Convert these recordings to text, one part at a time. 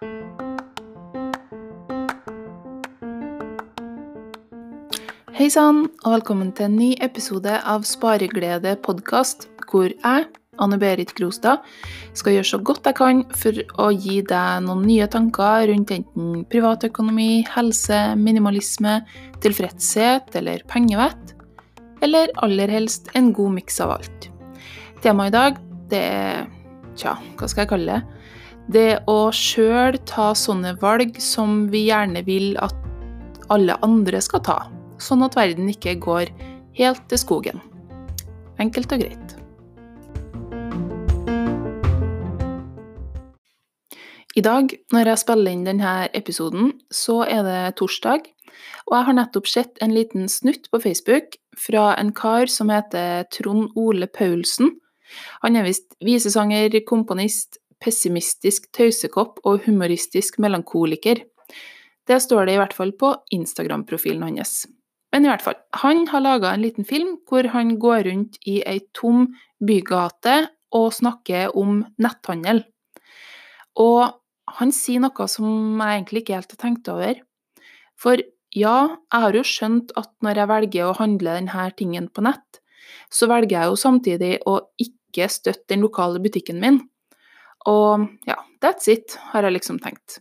Hei sann, og velkommen til en ny episode av Spareglede podkast, hvor jeg, Anne Berit Grostad, skal gjøre så godt jeg kan for å gi deg noen nye tanker rundt enten privatøkonomi, helse, minimalisme, tilfredshet eller pengevett, eller aller helst en god miks av alt. Temaet i dag, det er Tja, hva skal jeg kalle det? Det å sjøl ta sånne valg som vi gjerne vil at alle andre skal ta sånn at verden ikke går helt til skogen. Enkelt og greit. I dag, når jeg spiller inn denne episoden, så er det torsdag, og jeg har nettopp sett en liten snutt på Facebook fra en kar som heter Trond Ole Paulsen. Han er visst visesanger, komponist, pessimistisk tøysekopp og humoristisk melankoliker. Det står det i hvert fall på Instagram-profilen hans. Men i hvert fall, han har laga en liten film hvor han går rundt i ei tom bygate og snakker om netthandel. Og han sier noe som jeg egentlig ikke helt har tenkt over. For ja, jeg har jo skjønt at når jeg velger å handle denne tingen på nett, så velger jeg jo samtidig å ikke støtte den lokale butikken min. Og ja, that's it, har jeg liksom tenkt.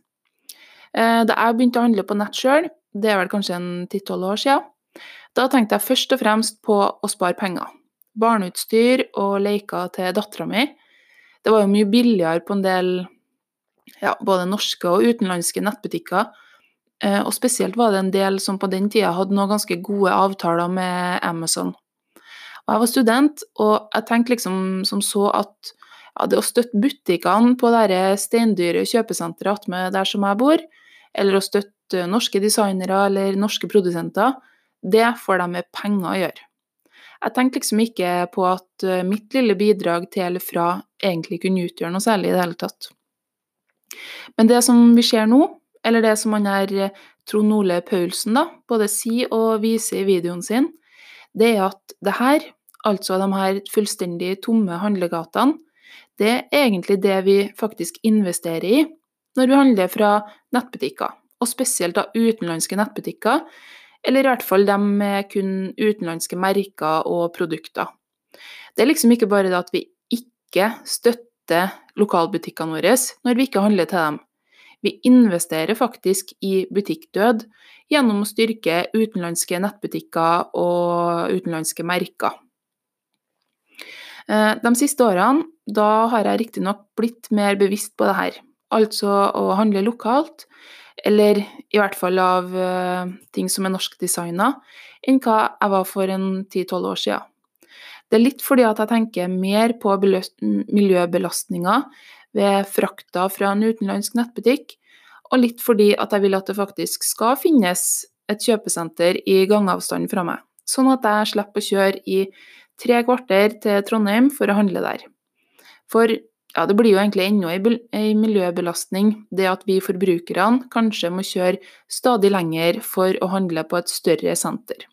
Eh, da jeg begynte å handle på nett sjøl, det er vel kanskje en ti-tolv år siden, da tenkte jeg først og fremst på å spare penger. Barneutstyr og leker til dattera mi. Det var jo mye billigere på en del ja, både norske og utenlandske nettbutikker. Eh, og spesielt var det en del som på den tida hadde noen ganske gode avtaler med Amazon. Og jeg var student, og jeg tenkte liksom som så at ja, det å støtte butikkene på det steindyre kjøpesenteret attmed der som jeg bor, eller å støtte norske designere eller norske produsenter, det får de med penger å gjøre. Jeg tenkte liksom ikke på at eh, mitt lille bidrag til eller fra egentlig kunne utgjøre noe særlig i det hele tatt. Men det som vi ser nå, eller det som han her eh, Trond Ole Paulsen da, både sier og viser i videoen sin, det er at det her, altså de her fullstendig tomme handlegatene, det er egentlig det vi faktisk investerer i når vi handler fra nettbutikker, og spesielt da utenlandske nettbutikker, eller i hvert fall de med kun utenlandske merker og produkter. Det er liksom ikke bare det at vi ikke støtter lokalbutikkene våre når vi ikke handler til dem. Vi investerer faktisk i butikkdød gjennom å styrke utenlandske nettbutikker og utenlandske merker. Eh, de siste årene da har jeg riktignok blitt mer bevisst på det her, altså å handle lokalt, eller i hvert fall av uh, ting som er norskdesigna, enn hva jeg var for en 10-12 år siden. Det er litt fordi at jeg tenker mer på miljøbelastninga ved frakta fra en utenlandsk nettbutikk, og litt fordi at jeg vil at det faktisk skal finnes et kjøpesenter i gangavstand fra meg, sånn at jeg slipper å kjøre i tre kvarter til Trondheim for å handle der. For ja, det blir jo egentlig enda ei miljøbelastning, det at vi forbrukerne kanskje må kjøre stadig lenger for å handle på et større senter.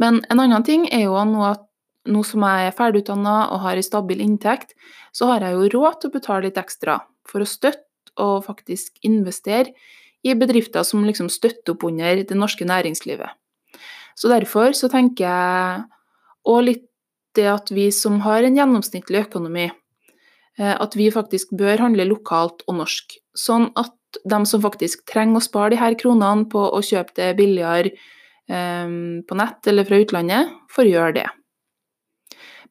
Men en annen ting er jo nå at nå som jeg er ferdigutdanna og har ei stabil inntekt, så har jeg jo råd til å betale litt ekstra for å støtte og faktisk investere i bedrifter som liksom støtter opp under det norske næringslivet. Så derfor så tenker jeg òg litt det at vi som har en gjennomsnittlig økonomi, Eh, at vi faktisk bør handle lokalt og norsk. Sånn at de som faktisk trenger å spare de her kronene på å kjøpe det billigere um, på nett eller fra utlandet, får gjøre det.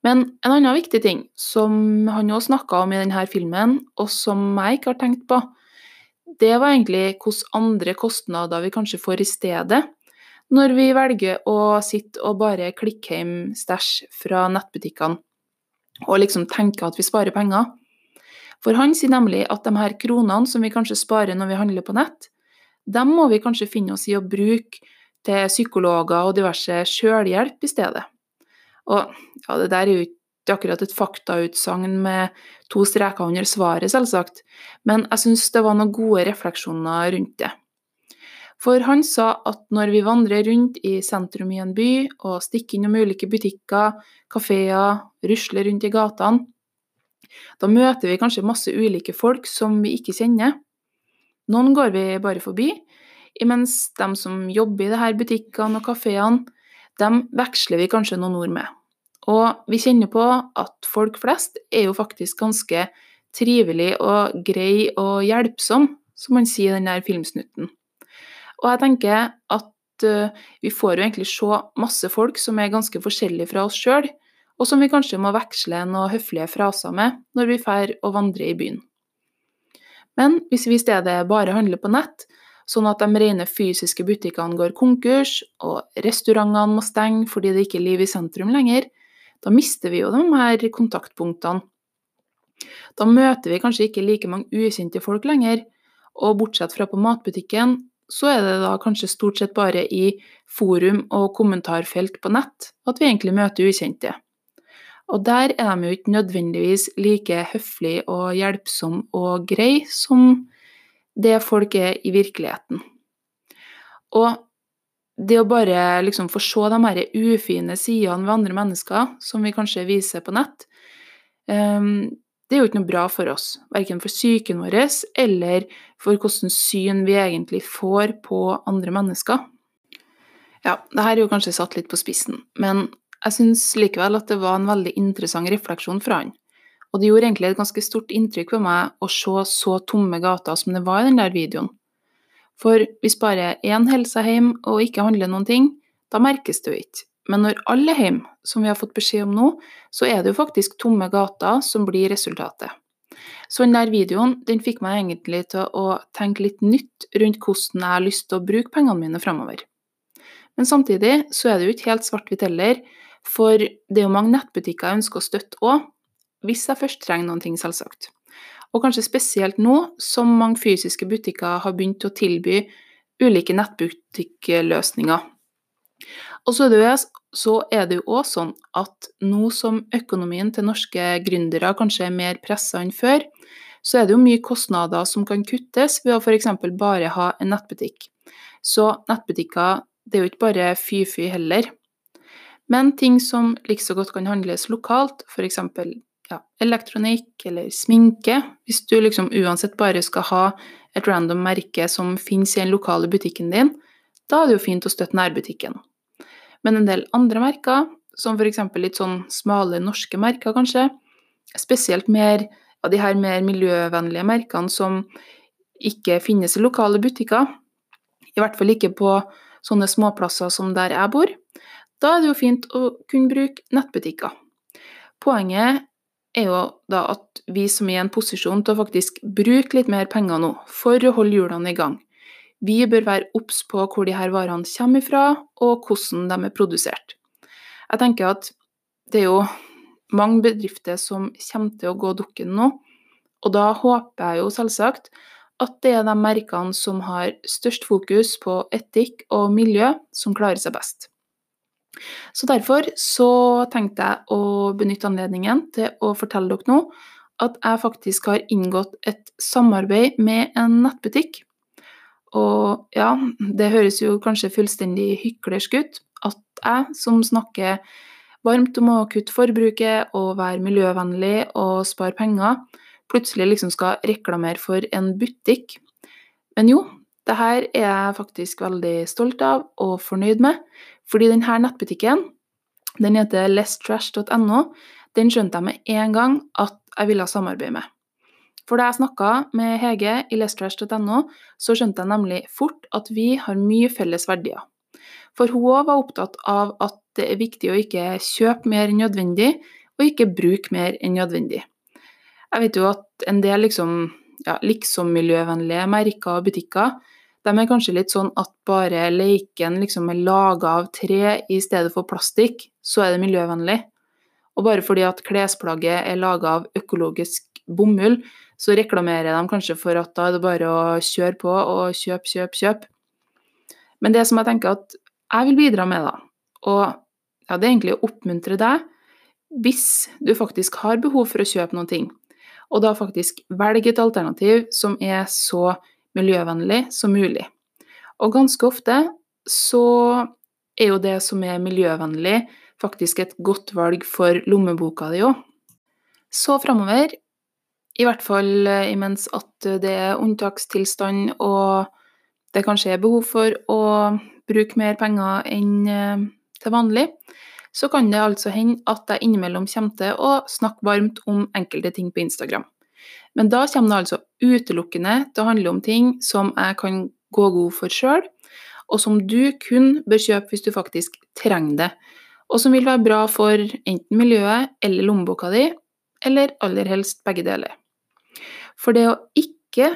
Men en annen viktig ting som han òg snakka om i denne filmen, og som jeg ikke har tenkt på, det var egentlig hvilke andre kostnader vi kanskje får i stedet, når vi velger å sitte og bare klikke hjem stæsj fra nettbutikkene og liksom tenke at vi sparer penger. For han sier nemlig at de her kronene som vi kanskje sparer når vi handler på nett, dem må vi kanskje finne oss i å bruke til psykologer og diverse sjølhjelp i stedet. Og ja, det der er jo ikke akkurat et faktautsagn med to streker under svaret, selvsagt, men jeg syns det var noen gode refleksjoner rundt det. For han sa at når vi vandrer rundt i sentrum i en by og stikker innom ulike butikker, kafeer, rusler rundt i gatene, Da møter vi kanskje masse ulike folk som vi ikke kjenner. Noen går vi bare forbi, imens de som jobber i disse butikkene og kafeene, dem veksler vi kanskje noen ord med. Og vi kjenner på at folk flest er jo faktisk ganske trivelig og grei og hjelpsom, som man sier i den der filmsnutten. Og jeg tenker at uh, vi får jo egentlig se masse folk som er ganske forskjellige fra oss sjøl, og som vi kanskje må veksle noen høflige fraser med når vi drar og vandrer i byen. Men hvis vi i stedet bare handler på nett, sånn at de rene fysiske butikkene går konkurs, og restaurantene må stenge fordi det ikke er liv i sentrum lenger, da mister vi jo de her kontaktpunktene. Da møter vi kanskje ikke like mange ukjente folk lenger, og bortsett fra på matbutikken, så er det da kanskje stort sett bare i forum og kommentarfelt på nett at vi egentlig møter ukjente. Og der er de jo ikke nødvendigvis like høflige og hjelpsomme og greie som det folk er i virkeligheten. Og det å bare liksom få se de her ufine sidene ved andre mennesker, som vi kanskje viser på nett, um, det er jo ikke noe bra for oss. Verken for psyken vår eller for hvordan syn vi egentlig får på andre mennesker. Ja, det her er jo kanskje satt litt på spissen, men jeg syns likevel at det var en veldig interessant refleksjon fra han. Og det gjorde egentlig et ganske stort inntrykk på meg å se så tomme gater som det var i den der videoen. For hvis bare én holder seg hjemme og ikke handler noen ting, da merkes det jo ikke. Men når alle er hjemme, som vi har fått beskjed om nå, så er det jo faktisk tomme gater som blir resultatet. Så den der videoen den fikk meg egentlig til å tenke litt nytt rundt hvordan jeg har lyst til å bruke pengene mine framover. Men samtidig så er det jo ikke helt svart-hvitt heller, for det er jo mange nettbutikker jeg ønsker å støtte òg, hvis jeg først trenger noen ting, selvsagt. Og kanskje spesielt nå som mange fysiske butikker har begynt å tilby ulike nettbutikkløsninger. Og så er det jo òg sånn at nå som økonomien til norske gründere kanskje er mer pressa enn før, så er det jo mye kostnader som kan kuttes ved å f.eks. bare ha en nettbutikk. Så nettbutikker det er jo ikke bare fy-fy heller. Men ting som like så godt kan handles lokalt, f.eks. Ja, elektronikk eller sminke, hvis du liksom uansett bare skal ha et random merke som finnes i den lokale butikken din, da er det jo fint å støtte nærbutikken. Men en del andre merker, som f.eks. litt sånn smale norske merker, kanskje, spesielt mer av de her mer miljøvennlige merkene som ikke finnes i lokale butikker, i hvert fall ikke på sånne småplasser som der jeg bor, da er det jo fint å kunne bruke nettbutikker. Poenget er jo da at vi som er i en posisjon til å faktisk bruke litt mer penger nå for å holde hjulene i gang, vi bør være obs på hvor de her varene kommer fra, og hvordan de er produsert. Jeg tenker at det er jo mange bedrifter som kommer til å gå dukken nå, og da håper jeg jo selvsagt at det er de merkene som har størst fokus på etikk og miljø, som klarer seg best. Så derfor så tenkte jeg å benytte anledningen til å fortelle dere nå at jeg faktisk har inngått et samarbeid med en nettbutikk og ja, det høres jo kanskje fullstendig hyklersk ut at jeg, som snakker varmt om å kutte forbruket og være miljøvennlig og spare penger, plutselig liksom skal reklamere for en butikk. Men jo, det her er jeg faktisk veldig stolt av og fornøyd med, fordi denne nettbutikken, den heter lesstrash.no, den skjønte jeg med en gang at jeg ville samarbeide med. For da jeg snakka med Hege i lestrash.no, så skjønte jeg nemlig fort at vi har mye felles verdier. For hun òg var opptatt av at det er viktig å ikke kjøpe mer enn nødvendig, og ikke bruke mer enn nødvendig. Jeg vet jo at en del liksom, ja, liksom miljøvennlige merker og butikker de er kanskje litt sånn at bare leiken liksom er laga av tre i stedet for plastikk, så er det miljøvennlig. Og bare fordi at klesplagget er laga av økologisk bomull, så reklamerer de kanskje for at da er det bare å kjøre på og kjøpe, kjøpe, kjøpe. Men det som jeg tenker at jeg vil bidra med, da, og ja, det er egentlig å oppmuntre deg hvis du faktisk har behov for å kjøpe noen ting, og da faktisk velge et alternativ som er så miljøvennlig som mulig. Og ganske ofte så er jo det som er miljøvennlig, faktisk et godt valg for lommeboka di òg. Så framover I hvert fall eh, imens at det er unntakstilstand og det kanskje er behov for å bruke mer penger enn eh, til vanlig, så kan det altså hende at jeg innimellom kommer til å snakke varmt om enkelte ting på Instagram. Men da kommer det altså utelukkende til å handle om ting som jeg kan gå god for sjøl, og som du kun bør kjøpe hvis du faktisk trenger det, og som vil være bra for enten miljøet eller lommeboka di, eller aller helst begge deler. For det å ikke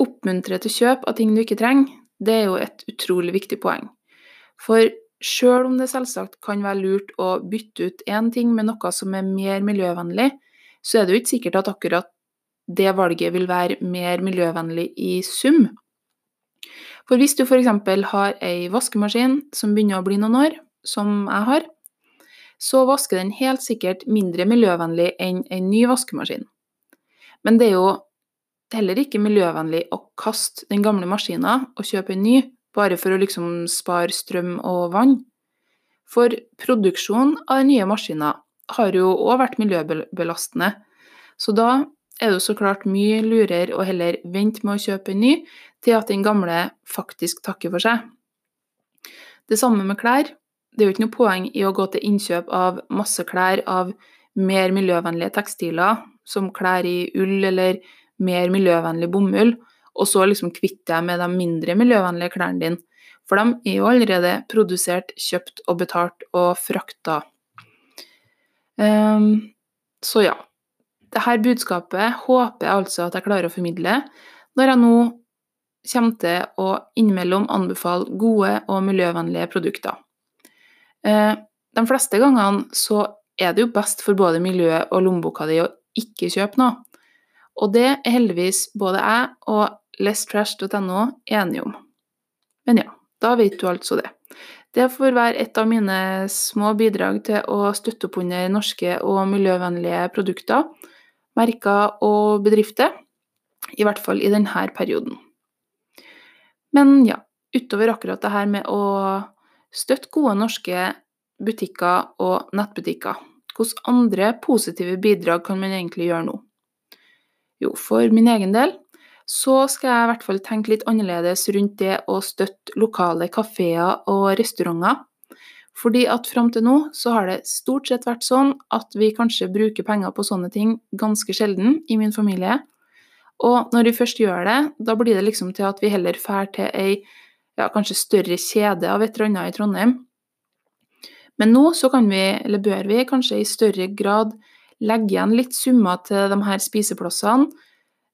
oppmuntre til kjøp av ting du ikke trenger, det er jo et utrolig viktig poeng. For sjøl om det selvsagt kan være lurt å bytte ut én ting med noe som er mer miljøvennlig, så er det jo ikke sikkert at akkurat det valget vil være mer miljøvennlig i sum. For hvis du f.eks. har ei vaskemaskin som begynner å bli noen år, som jeg har, så vasker den helt sikkert mindre miljøvennlig enn en ny vaskemaskin. Men det er jo heller ikke miljøvennlig å kaste den gamle maskinen og kjøpe en ny, bare for å liksom spare strøm og vann. For produksjonen av den nye maskinen har jo òg vært miljøbelastende, så da er det så klart mye lurere å heller vente med å kjøpe en ny, til at den gamle faktisk takker for seg. Det samme med klær. Det er jo ikke noe poeng i å gå til innkjøp av masse klær av mer miljøvennlige tekstiler, som klær i ull eller mer miljøvennlig bomull, og så liksom kvitte deg med de mindre miljøvennlige klærne dine. For de er jo allerede produsert, kjøpt og betalt og frakta. Um, så ja. Dette budskapet håper jeg altså at jeg klarer å formidle når jeg nå kommer til å innimellom anbefale gode og miljøvennlige produkter. Eh, de fleste gangene så er det jo best for både miljøet og lommeboka di å ikke kjøp noe. Og det er heldigvis både jeg og lesstrash.no enige om. Men ja, da vet du altså det. Det får være et av mine små bidrag til å støtte opp under norske og miljøvennlige produkter, merker og bedrifter, i hvert fall i denne perioden. Men ja, utover akkurat det her med å støtte gode norske butikker og nettbutikker, hvilke andre positive bidrag kan man egentlig gjøre nå? Jo, for min egen del så skal jeg i hvert fall tenke litt annerledes rundt det å støtte lokale kafeer og restauranter. Fordi at fram til nå så har det stort sett vært sånn at vi kanskje bruker penger på sånne ting ganske sjelden i min familie. Og når vi først gjør det, da blir det liksom til at vi heller drar til ei ja, kanskje større kjede av et eller annet i Trondheim. Men nå så kan vi, eller bør vi, kanskje i større grad legge igjen litt summer til de her spiseplassene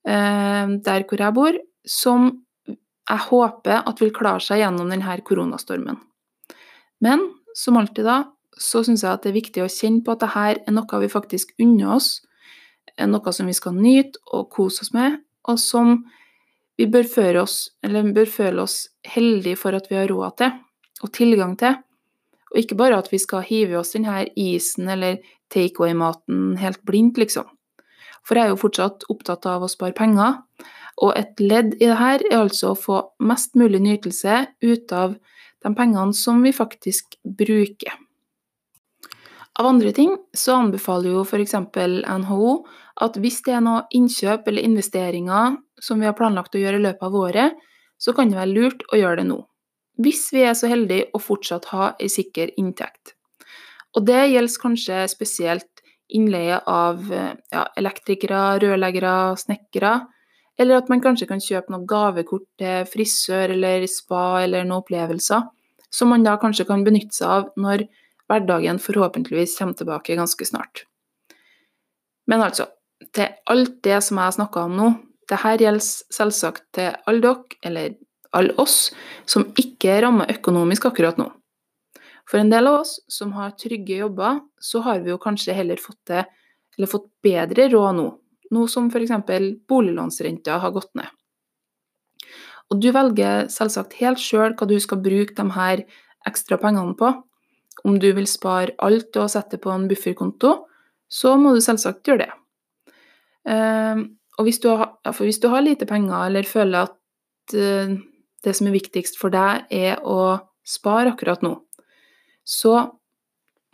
eh, der hvor jeg bor, som jeg håper at vil klare seg gjennom denne koronastormen. Men som alltid da, så syns jeg at det er viktig å kjenne på at dette er noe vi faktisk unner oss, noe som vi skal nyte og kose oss med, og som vi bør, oss, bør føle oss heldige for at vi har råd til og tilgang til. Og ikke bare at vi skal hive oss denne isen eller takeaway-maten helt blindt, liksom. For jeg er jo fortsatt opptatt av å spare penger, og et ledd i dette er altså å få mest mulig nytelse ut av de pengene som vi faktisk bruker. Av andre ting så anbefaler jo f.eks. NHO at hvis det er noe innkjøp eller investeringer som vi har planlagt å gjøre i løpet av året, så kan det være lurt å gjøre det nå. Hvis vi er så heldige å fortsatt ha ei sikker inntekt. Og det gjelder kanskje spesielt innleie av ja, elektrikere, rørleggere, snekkere, eller at man kanskje kan kjøpe noe gavekort til frisør eller spa eller noen opplevelser, som man da kanskje kan benytte seg av når hverdagen forhåpentligvis kommer tilbake ganske snart. Men altså, til alt det som jeg har snakka om nå, det her gjelder selvsagt til alle dere, eller alle oss, som ikke er ramma økonomisk akkurat nå. For en del av oss som har trygge jobber, så har vi jo kanskje heller fått, det, fått bedre råd nå, nå som f.eks. boliglånsrenta har gått ned. Og du velger selvsagt helt sjøl hva du skal bruke de her ekstra pengene på, om du vil spare alt og sette på en bufferkonto, så må du selvsagt gjøre det. Ehm, og hvis du, har, hvis du har, lite penger, eller føler at eh, det som er viktigst for deg, er å spare akkurat nå, så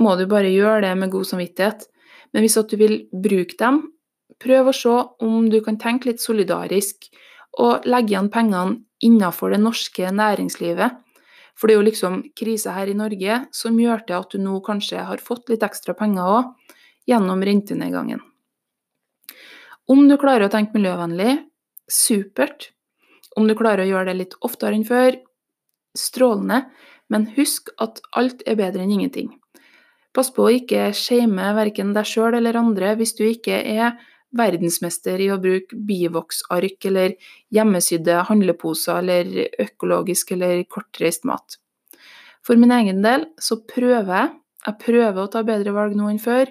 må du bare gjøre det med god samvittighet. Men hvis du vil bruke dem prøv å se om du kan tenke litt solidarisk, og legge igjen pengene innenfor det norske næringslivet. For det er jo liksom krise her i Norge som gjør til at du nå kanskje har fått litt ekstra penger òg, gjennom rentenedgangen. Om du klarer å tenke miljøvennlig, supert. Om du klarer å gjøre det litt oftere enn før, strålende. Men husk at alt er bedre enn ingenting. Pass på å ikke shame verken deg sjøl eller andre hvis du ikke er verdensmester i å bruke bivoksark eller hjemmesydde handleposer eller økologisk eller kortreist mat. For min egen del så prøver jeg. Jeg prøver å ta bedre valg nå enn før,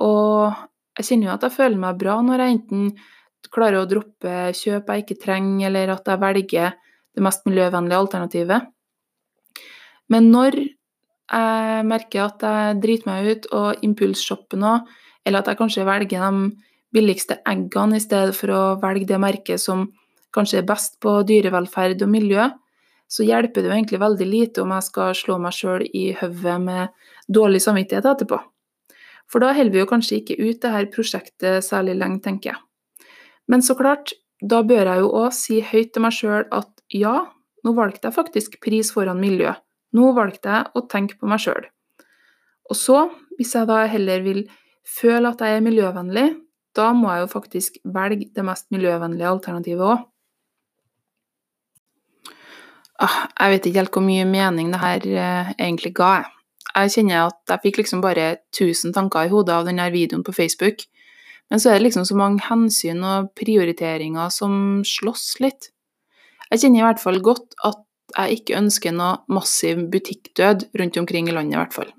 og jeg kjenner jo at jeg føler meg bra når jeg enten klarer å droppe kjøp jeg ikke trenger, eller at jeg velger det mest miljøvennlige alternativet. Men når jeg merker at jeg driter meg ut og impulsshopper nå, eller at jeg kanskje velger de billigste eggene i stedet for å velge det merket som kanskje er best på dyrevelferd og miljø, så hjelper det jo egentlig veldig lite om jeg skal slå meg sjøl i hodet med dårlig samvittighet etterpå. For da holder vi jo kanskje ikke ut det her prosjektet særlig lenge, tenker jeg. Men så klart, da bør jeg jo òg si høyt til meg sjøl at ja, nå valgte jeg faktisk pris foran miljø. Nå valgte jeg å tenke på meg sjøl. Og så, hvis jeg da heller vil føle at jeg er miljøvennlig, da må jeg jo faktisk velge det mest miljøvennlige alternativet òg. Ah, jeg vet ikke helt hvor mye mening det her eh, egentlig ga. Jeg kjenner at jeg fikk liksom bare 1000 tanker i hodet av denne videoen på Facebook. Men så er det liksom så mange hensyn og prioriteringer som slåss litt. Jeg kjenner i hvert fall godt at jeg ikke ønsker noe massiv butikkdød rundt omkring i landet, i hvert fall.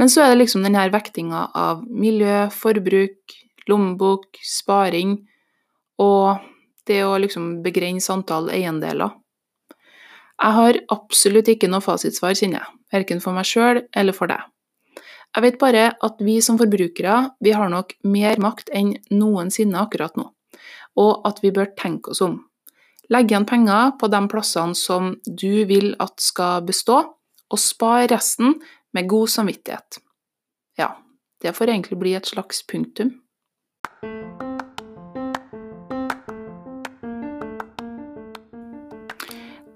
Men så er det liksom denne vektinga av miljø, forbruk, lommebok, sparing og det å liksom begrense antall eiendeler. Jeg har absolutt ikke noe fasitsvar, kjenner jeg, verken for meg sjøl eller for deg. Jeg vet bare at vi som forbrukere vi har nok mer makt enn noensinne akkurat nå, og at vi bør tenke oss om. Legg igjen penger på de plassene som du vil at skal bestå, og spar resten med god samvittighet. Ja, det får egentlig bli et slags punktum.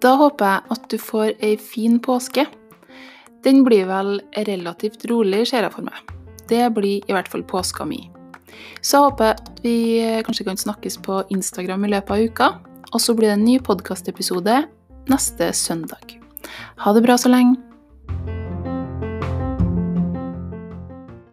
Da håper jeg at du får ei fin påske. Den blir vel relativt rolig, ser jeg for meg. Det blir i hvert fall påska mi. Så jeg håper at vi kanskje kan snakkes på Instagram i løpet av uka. Og så blir det en ny podkastepisode neste søndag. Ha det bra så lenge.